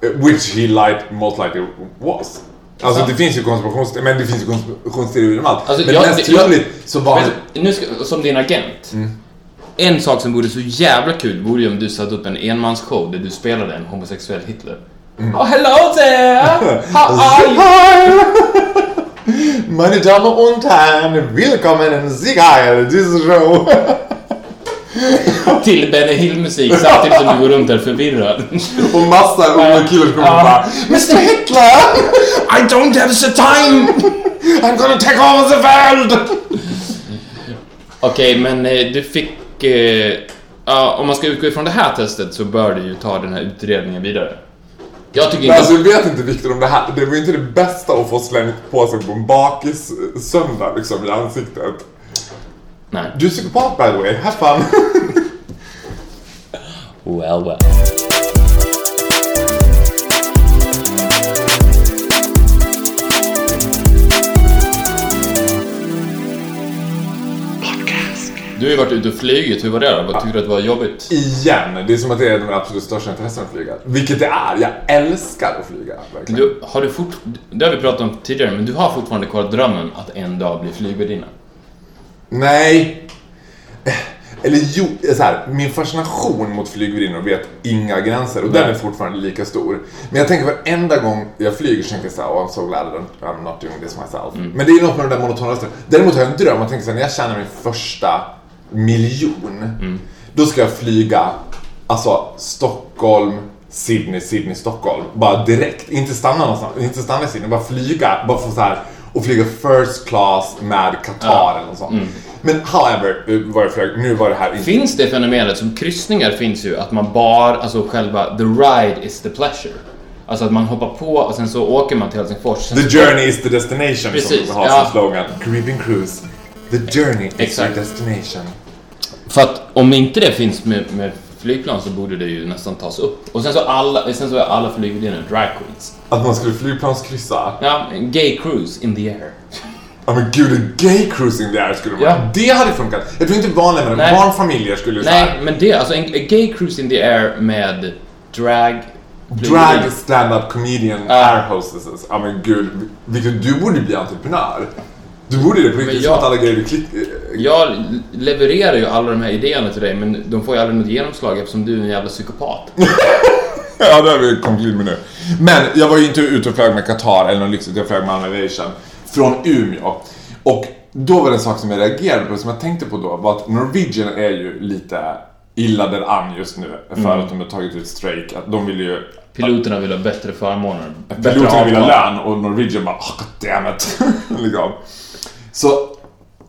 Which he light, most likely was. Alltså Sant. det finns ju konspirations... Men det finns ju konspirationsteorier om allt. Alltså, men jag- mest troligt så var du, nu ska, som din agent. Mm. En sak som vore så jävla kul vore ju om du satte upp en enmansshow där du spelade en homosexuell Hitler. Mm. Oh, hello there! How are you? Meine Damen und Herren, willkommen in Siegheil, this show. Till Benny Hill-musik samtidigt som du går runt där förvirrad. Och massa unga killar kommer Ja. bara Mr Hitler! I don't have the time! I'm gonna take over the world! Okej, men eh, du fick... Ja, om man ska utgå ifrån det här testet så bör du ju ta den här utredningen vidare. Jag tycker inte... alltså vet inte Viktor om det här, det var ju inte det bästa att få slängt på sig på en bakis söndag liksom i ansiktet. Nej. Du är psykopat by the way, have fun! Well, well. Du har ju varit ute och flugit, hur var det då? Vad tyckte du att det var jobbigt? Igen, det är som att det är de absolut största intressen att flyga. Vilket det är, jag älskar att flyga. Verkligen. Du, har du fort... Det har vi pratat om tidigare, men du har fortfarande kvar drömmen att en dag bli flygvärdinna. Nej. Eller jo, så här, min fascination mot flygvärdinnor vet inga gränser och den Nej. är fortfarande lika stor. Men jag tänker varenda gång jag flyger så tänker jag såhär, oh, I'm so glad I'm not doing this myself. Mm. Men det är något med de där monotona rösterna. Däremot har jag en dröm, jag tänker såhär, när jag tjänar min första miljon, Mm. då ska jag flyga, alltså Stockholm, Sydney, Sydney, Stockholm. Bara direkt, inte stanna någonstans, inte stanna i Sydney, bara flyga, bara få så här och flyga first class med Qatar Ja. eller något sånt. Men however, eh, var jag flög, nu var det här inte... Finns det fenomenet, som kryssningar finns ju, att man bara, alltså själva, the ride is the pleasure. Alltså att man hoppar på och sen så åker man till Helsingfors. The journey is the destination Precis, som har ja. som slogan. Caribbean Cruise. The journey is Exakt. your destination. För att om inte det finns med, med flygplan så borde det ju nästan tas upp. Och sen så, alla, sen så är alla flygvärdinnor drag queens. Att man skulle flygplanskryssa. Ja, gay cruise in the air. Ja men gud, en gay cruise in the air skulle vara. Ja. Det hade funkat. Jag tror inte vanliga men Nej. barnfamiljer skulle ju Nej, men det, alltså en, en gay cruise in the air med drag... Drag stand-up comedian Ja. air hostesses. Ja men gud, Victor, du borde bli entreprenör. Du borde det på riktigt, jag- att alla grejer blir klick... Jag levererar ju alla de här idéerna till dig, men de får ju aldrig något genomslag eftersom du är en jävla psykopat. Ja, det har vi kommit med nu. Men jag var ju inte ute och flög med Qatar eller någon lyxigt, jag flög med Aviation från Umeå. Och då var det en sak som jag reagerade på, som jag tänkte på då, var att Norwegian är ju lite illa däran just nu för att de har tagit ut strejk. Att de vill ju... Piloterna vill ha bättre förmåner. Piloterna vill ha lön och Norwegian bara oh, God damn it. liksom. Så,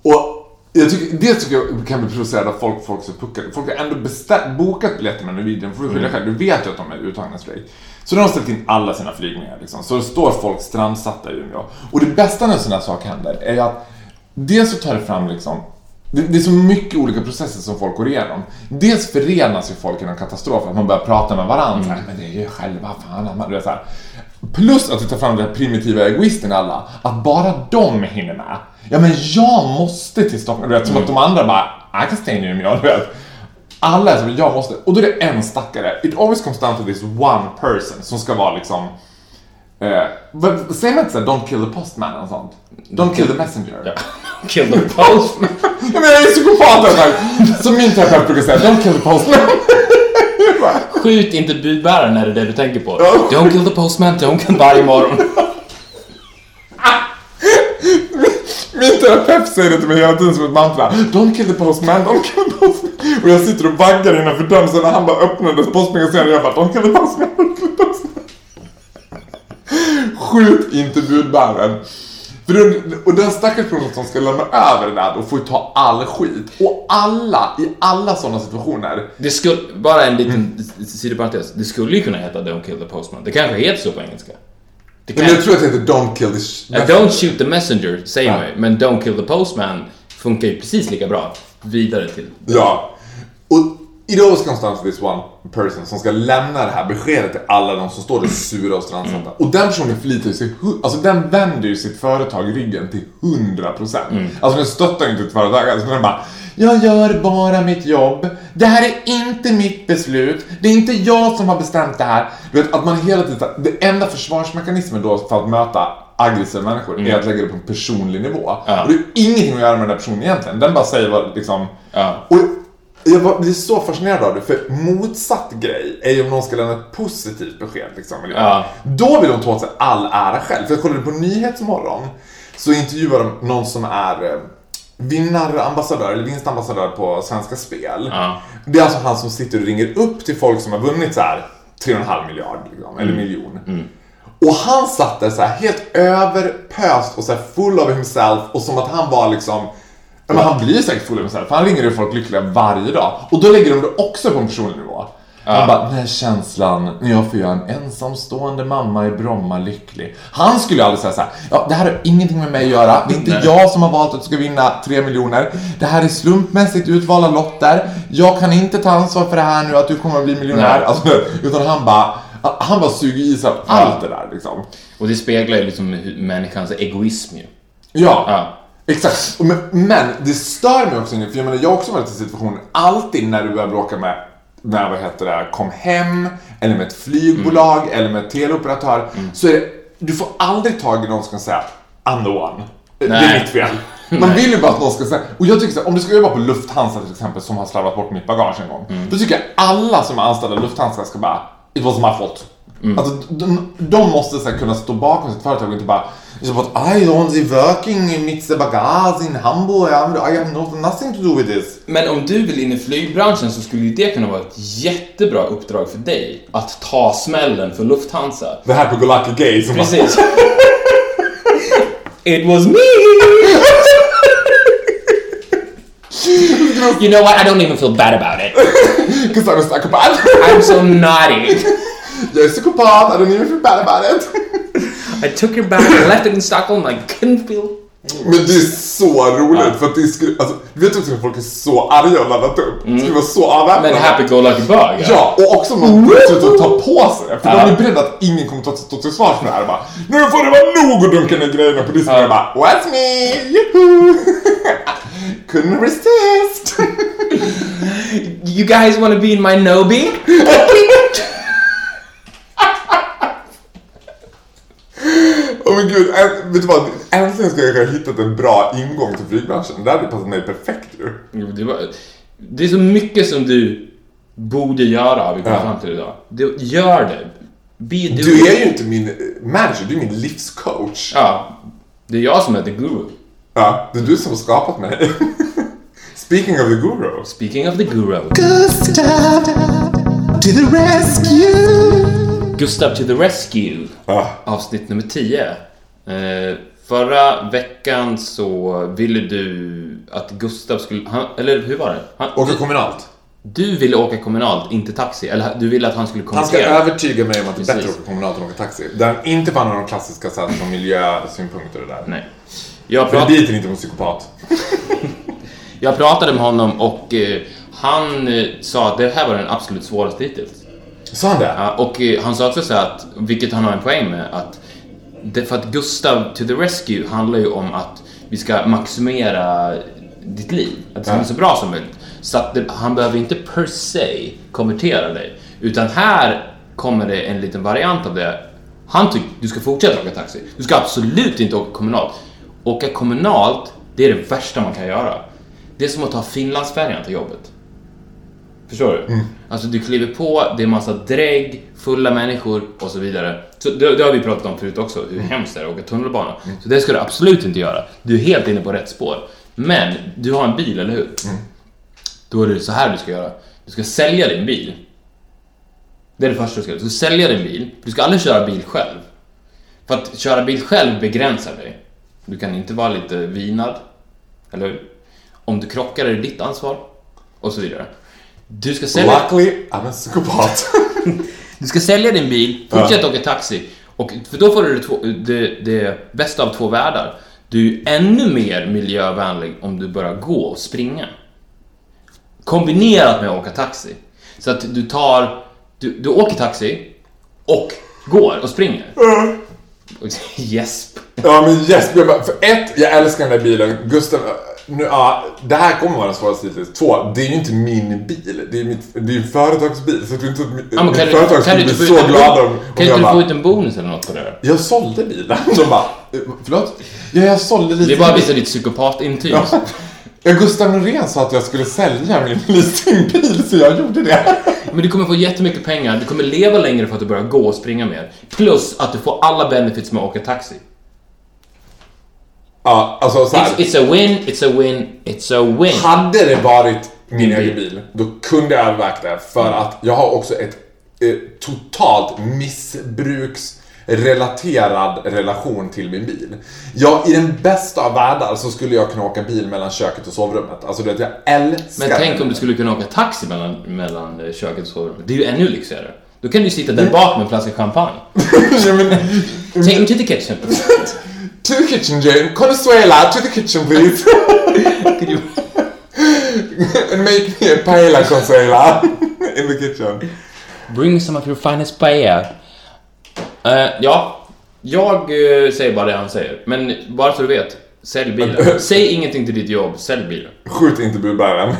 och jag tycker, dels tycker jag kan bli provocerad av folk, folk så puckade. Folk har ändå bestämt, bokat biljetter med Norwegian, får du skylla själv. Du vet ju att de är uttagna strejk. Så de har ställt in alla sina flygningar liksom. Så det står folk strandsatta i Umeå. Och det bästa när en sån här sak händer är att dels så tar det fram liksom det, det är så mycket olika processer som folk går igenom. Dels förenas ju folk i en katastrof, att man börjar prata med varandra. Här, Men det är ju själva fan. Man, du vet, så här. Plus att det tar fram den primitiva egoisten alla. Att bara de hinner med. Ja men jag måste till Stockholm. Du vet, som att de andra bara, I can stay in Umeå. Du vet. alla är som jag måste, och då är det en stackare. It always comes down to this one person som ska vara liksom vad- säger man inte såhär, don't kill the postman eller sånt? Don't kill the messenger? Ja. Kill the postman. Ja, men jag är psykopat alltså. Som min terapeut brukar säga, don't kill the postman. Skjut inte budbäraren är det det du tänker på. Don't kill the postman, don't kill varje morgon. Min terapeut säger det till mig hela tiden som ett mantra. Don't kill the postman, don't kill the postman. Och jag sitter och vaggar innanför dörren så när han bara öppnade postmagasinet jag bara Don't kill the postman, don't kill the postman. Skjut inte budbäraren. För då, och den stackars personen som ska lämna över det där, då får ju ta all skit. Och alla, i alla sådana situationer. Det skulle, bara en liten sidoparentes. Det skulle ju kunna heta Don't kill the postman. Det kanske heter så på engelska. Det kan, Men jag tror att det heter Don't kill the... Ja, don't shoot the messenger, säger Ja. man ju. Men Don't kill the postman funkar ju precis lika bra. Vidare till... Ja. Och it comes down to this one person som ska lämna det här beskedet till alla de som står där sura och strandsatta. Och den personen förlitar sig, alltså den vänder ju sitt företag ryggen till 100%. Alltså den stöttar ju inte ett företag, alltså den bara Jag gör bara mitt jobb. Det här är inte mitt beslut. Det är inte jag som har bestämt det här. Du vet, att man hela tiden, det enda försvarsmekanismen då för att möta aggressiva människor är att lägga det på en personlig nivå. Ja. Och det är ingenting att göra med den där personen egentligen. Den bara säger vad liksom... Ja. Och jag var, blir så fascinerad av det, för motsatt grej är ju om någon ska lämna ett positivt besked. Liksom, Ja. Då vill de ta åt sig all ära själv. För jag kollade på Nyhetsmorgon, så intervjuar de någon som är eh, vinnarambassadör, eller vinstambassadör på Svenska Spel. Ja. Det är alltså han som sitter och ringer upp till folk som har vunnit så här 3,5 miljard, liksom, eller miljon. Och han satt där så här helt överpöst och så här full of himself och som att han var liksom men han blir säkert full av himself, för han ringer ju folk lyckliga varje dag. Och då lägger de det också på en personlig nivå. Han bara, den här känslan när jag får göra en ensamstående mamma i Bromma lycklig. Han skulle ju aldrig säga så här, ja det här har ingenting med mig att göra. Det är inte jag som har valt att du ska vinna 3 miljoner. Det här är slumpmässigt utvalda lotter. Jag kan inte ta ansvar för det här nu, att du kommer att bli miljonär. Alltså, utan han bara, han bara suger i sig allt det där liksom. Och det speglar ju liksom människans egoism ju. Ja, Ja. Exakt. Men, men det stör mig också, för jag menar jag har också varit i situationer, alltid när du börjar bråka med, med vad heter det, kom hem, eller med ett flygbolag, Mm. eller med ett teleoperatör, så är det, du får aldrig tag i någon som kan säga I'm the one. Det är Nej. mitt fel. Man vill ju bara att någon ska säga, och jag tycker så här, om du ska jobba på Lufthansa till exempel som har slarvat bort mitt bagage en gång. Mm. Då tycker jag alla som är anställda i Lufthansa ska bara It was my fault. Mm. Alltså, de, de måste så här, kunna stå bakom sitt företag och inte bara It's about I only working with the bagage in Hamburg, I have no, nothing to do with this. Men om du vill in i flygbranschen så skulle ju det kunna vara ett jättebra uppdrag för dig. Att ta smällen för Lufthansa. Det här på Go Lucky Gay som Precis. It was me! you know what? I don't even feel bad about it. Because I'm a psychopath. I'm so naughty. jag är psykopat, I don't even feel bad about it. I took your bag, I left it in Stockholm, I couldn't feel... Men det är så roligt för att det skulle, alltså, vet också när folk är så arga och laddat upp. Det skulle vara så avväpnande. Men happy-go-lucky bug. Ja, och också man slutar ta på sig det. För Ja. de är beredda att ingen kommer ta stå till svars för det här. Bara, nu får det vara nog att dunka ner grejerna på disken. Ja. Och bara, what's me? Juhu! Couldn't resist. You guys wanna be in my Nobi? men gud, vet du vad? Äntligen ska jag ha hittat en bra ingång till flygbranschen. Det hade passat mig perfekt ju. Jo, Det, var, det är så mycket som du borde göra, har vi kommit Ja. fram till idag. Du, gör det. Be, do Du är ju inte min manager, du är min livscoach. Ja, det är jag som är the guru. Ja, det är du som har skapat mig. Speaking of the guru. Speaking of the guru. Gustav to the rescue. Gustav to the rescue. Ah, Avsnitt nummer 10. Eh, förra veckan så ville du att Gustav skulle... Han, eller hur var det? Han, åka kommunalt. Du ville åka kommunalt, inte taxi. Eller du ville att han skulle Han ska övertyga mig om att det är bättre att åka kommunalt än att åka taxi. Där inte fann några klassiska här, som miljösynpunkter och det där. Nej. Jag, För prat, dit är inte en psykopat. jag pratade med honom och eh, han eh, sa att det här var den absolut svåraste hittills. Sa han det? Ja, och eh, han sa också så att, vilket han har en poäng med, att det, för att Gustav to the rescue handlar ju om att vi ska maximera ditt liv. Att det ska bli så bra som möjligt. Så att det, han behöver inte per se konvertera dig. Utan här kommer det en liten variant av det. Han tycker du ska fortsätta åka taxi. Du ska absolut inte åka kommunalt. Åka kommunalt, det är det värsta man kan göra. Det är som att ta Finlandsfärjan till jobbet. Förstår du? Alltså du kliver på, det är massa drägg, fulla människor och så vidare. Så det, det har vi pratat om förut också, hur hemskt det är att åka tunnelbana. Så det ska du absolut inte göra. Du är helt inne på rätt spår. Men du har en bil, eller hur? Då är det så här du ska göra. Du ska sälja din bil. Det är det första du ska göra. Du ska sälja din bil. Du ska aldrig köra bil själv. För att köra bil själv begränsar dig. Du kan inte vara lite vinad. Eller hur? Om du krockar är det ditt ansvar. Och så vidare. Du ska sälja... Luckily, I'm a psykopat. Du ska sälja din bil, fortsätt åka taxi. Och, för då får du det, två, det, det bästa av två världar. Du är ännu mer miljövänlig om du börjar gå och springa. Kombinerat med att åka taxi. Så att du tar... Du, du åker taxi och går och springer. Gäsp. ja men yes, jag bara, för ett, jag älskar den där bilen. Gustav, nu, ja, det här kommer vara den svåraste hittills. Två, det är ju inte min bil. Det är mitt, det är ju en företagsbil. Så inte att mitt, Ja, mitt kan du, företag skulle inte bli så glada om, om kan jag inte du få bara, ut en bonus eller något på det? jag sålde bilen. De bara, eh, förlåt? Ja, jag sålde lite. Det är bara att visa ditt psykopatintyg. Ja. Ja, Gustav Norén sa att jag skulle sälja min leasingbil, så jag gjorde det. Men du kommer få jättemycket pengar, du kommer leva längre för att du börjar gå och springa mer. Plus att du får alla benefits med att åka taxi. Ja, alltså så här. It's, it's a win, it's a win, it's a win. Hade det varit min egen bil. då kunde jag övervägt det. För att jag har också ett eh, totalt missbruksrelaterad relation till min bil. Jag, I den bästa av världar så skulle jag kunna åka bil mellan köket och sovrummet. Alltså du vet, jag älskar Men tänk det. om du skulle kunna åka taxi mellan, mellan eh, köket och sovrummet. Det är ju ännu lyxigare. Då kan du sitta där bak med en flaska champagne. ja, men, Take me to the kitchen. To the kitchen Jane, Consuela, to the kitchen please. Could you... And make me a paella Consuela in the kitchen. Bring some of your finest paella. Eh, ja, jag eh, säger bara det han säger. Men bara så du vet, sälj bilen. Säg ingenting till ditt jobb, sälj bilen. Skjut inte budbäraren.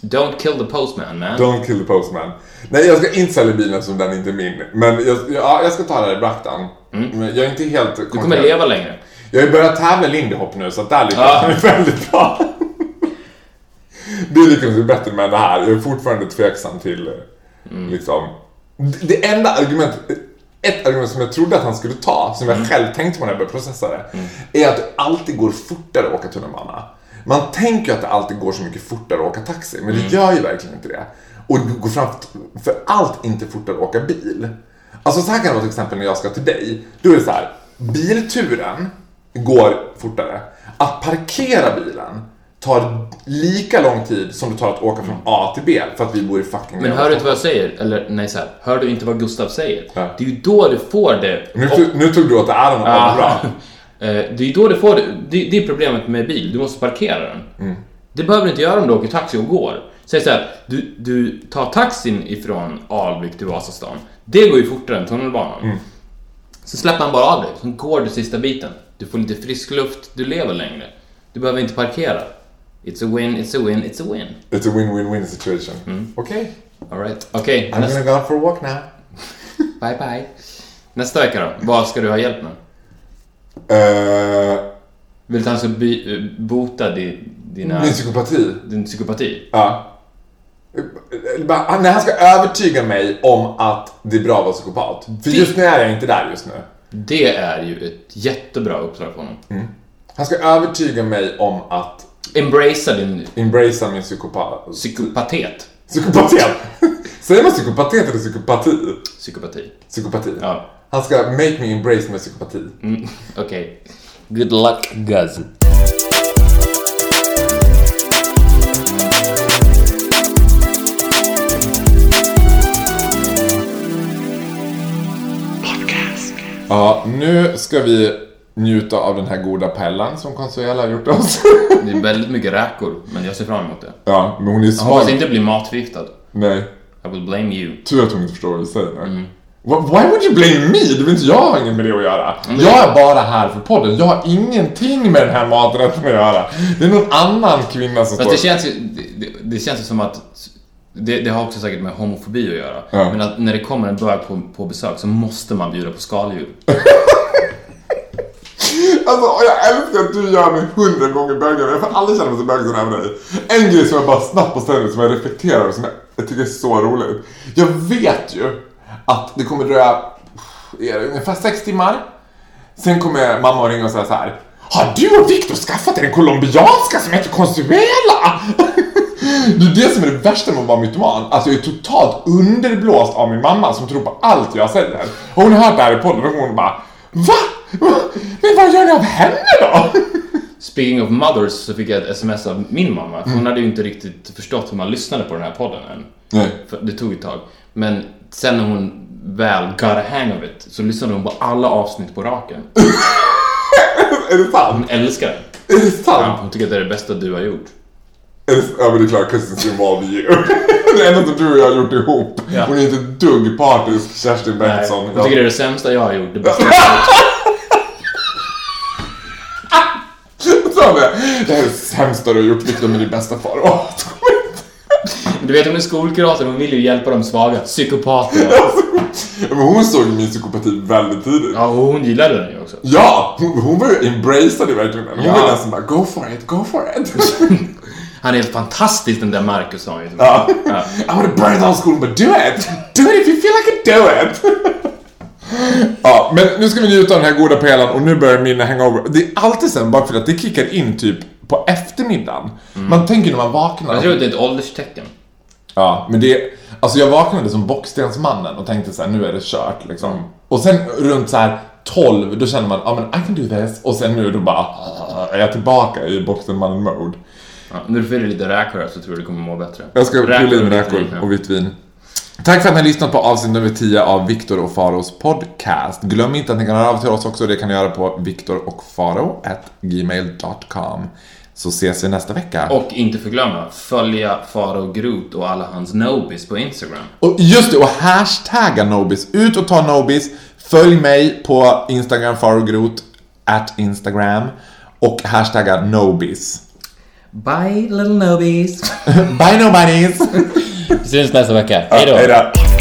Don't kill the postman man. Don't kill the postman. Nej, jag ska inte sälja bilen som den inte är min. Men jag, ja, jag ska ta det här i beaktan. Men jag är inte helt Du kommer leva längre. Jag har ju börjat tävla i lindy hop nu, så att där lyckas Ja. jag väldigt bra. Det lyckas ju bättre med det här. Jag är fortfarande tveksam till, Mm. liksom... Det- enda argument, ett argument som jag trodde att han skulle ta, som Mm. jag själv tänkte på när jag började processa det, är att det alltid går fortare att åka tunnelbana. Man tänker ju att det alltid går så mycket fortare att åka taxi, men Mm. det gör ju verkligen inte det. Och det går fram för allt inte fortare att åka bil. Alltså så här kan det vara till exempel när jag ska till dig. Då är det så här, bilturen går fortare. Att parkera bilen tar lika lång tid som det tar att åka från A till B för att vi bor i fucking Men hör du inte vad jag säger? Eller nej, så här, hör du inte vad Gustav säger? Ja. Det är ju då du får det. Nu, tog- nu tog du åt äran av Ja. bra. Eh, Det är då du får det. Det det är problemet med bil, du måste parkera den. Mm. Det behöver du inte göra om du åker taxi och går. Säg så här, du, du tar taxin ifrån Alvik till Vasastan. Det går ju fortare än tunnelbanan. Mm. Så släpper han bara av dig, så går du sista biten. Du får lite frisk luft, du lever längre. Du behöver inte parkera. It's a win, it's a win, it's a win. It's a win-win-win situation. Okej, Alright, okej. I'm nästa- gonna go for a walk now. Bye bye. Nästa vecka då? Vad ska du ha hjälp med? Uh, Vill du ska by, eh, bota di, dina, min psykopati. din psykopati? Ja. Eh, Nej, han ska övertyga mig om att det är bra att vara psykopat. För just nu är jag inte där just nu. Det är ju ett jättebra uppdrag för honom. Han ska övertyga mig om att Embracea din embracea min psykopat... psykopatet. Psykopatet! Säger man psykopatet eller psykopati? Psykopati. Psykopati. Ja. Han ska make me embrace my psykopati. Mm, Okej. Good luck, Guz. Ja, nu ska vi njuta av den här goda pellan som Consuela har gjort oss. Det är väldigt mycket räkor, men jag ser fram emot det. ja, men hon är Jag hoppas svag. inte bli matförgiftad. Nej, I will blame you. tur att hon inte förstår vad du säger. Mm. Why would you blame me? Det vill inte jag har inget med det att göra. Mm. Jag är bara här för podden. Jag har ingenting med den här maträtten att göra. Det är någon annan kvinna som Fast det står... känns ju... Det, det, det känns ju som att det, det har också säkert med homofobi att göra. Ja. Men att när det kommer en bög på, på besök så måste man bjuda på skaldjur. Alltså, och jag älskar att du gör mig hundra gånger bögigare. Jag får aldrig känna mig så bögig som med dig. En grej som jag bara snabbt måste säga som jag reflekterar över, som jag, jag tycker är så roligt. Jag vet ju att det kommer dröja är det, ungefär sex timmar. Sen kommer mamma ringa och säga så här. Har du och Viktor skaffat er en colombianska som heter Consuela? Det är det som är det värsta med att vara mytoman. Alltså jag är totalt underblåst av min mamma som tror på allt jag säger. Och hon hört det här i podden och hon bara Va? Men vad gör ni av henne då? Speaking of mothers så fick jag ett sms av min mamma. För hon hade ju inte riktigt förstått hur man lyssnade på den här podden än. Nej. För det tog ett tag. Men sen när hon väl got a hang of it så lyssnade hon på alla avsnitt på raken. Är det sant? Hon älskar det. Är det Ja, sant? hon tycker att det är det bästa du har gjort. Ja men det är klart, Cousins involve you. det enda du och jag har gjort ihop. Ja. Hon är inte ett dugg partisk, Kerstin Bengtsson. hon tycker det är det sämsta jag har gjort. Det bästa jag har gjort. Sa det? Är det sämsta du har gjort, Viktor, med din bästa far. Åh, Du vet hon är skolkurator, hon vill ju hjälpa de svaga. Psykopaterna. Men hon såg min psykopati väldigt tidigt. Ja, och hon gillade den ju också. Ja, hon, hon var ju embraceade verkligen den. Hon Ja. var som bara go for it, go for it. Han är helt fantastisk den där Marcus han ju ja. Ja. I wanna burn down school but do it! Do it if you feel like it, do it! ja, men nu ska vi njuta av den här goda pelaren och nu börjar min hangover. Det är alltid sen bara för att det kickar in typ på eftermiddagen. Man tänker när man vaknar. Jag tror det är ett ålderstecken. Ja, men det... Alltså jag vaknade som Bockstensmannen och tänkte så här, nu är det kört liksom. Och sen runt så här 12, då känner man, ja men I can do this. Och sen nu då bara, ah, är jag tillbaka i Bockstenmannen-mode. Ja, när du fyller lite räkor så tror jag du kommer må bättre. Jag ska fylla i med räkor och vitt vin. Tack för att ni har lyssnat på avsnitt nummer 10 av Viktor och Faros podcast. Glöm inte att ni kan höra av till oss också. Det kan ni göra på viktorochfaro.gmail.com. Så ses vi nästa vecka. Och inte förglömma, följa Faro Groth och alla hans nobis på Instagram. Och just det, och hashtagga Nobis. Ut och ta Nobis. Följ mig på Instagram, farogrot, at Instagram. Och hashtagga Nobis. Bye little nobis. Bye nobodies! Vi syns nästa vecka. Hej då. Hej då.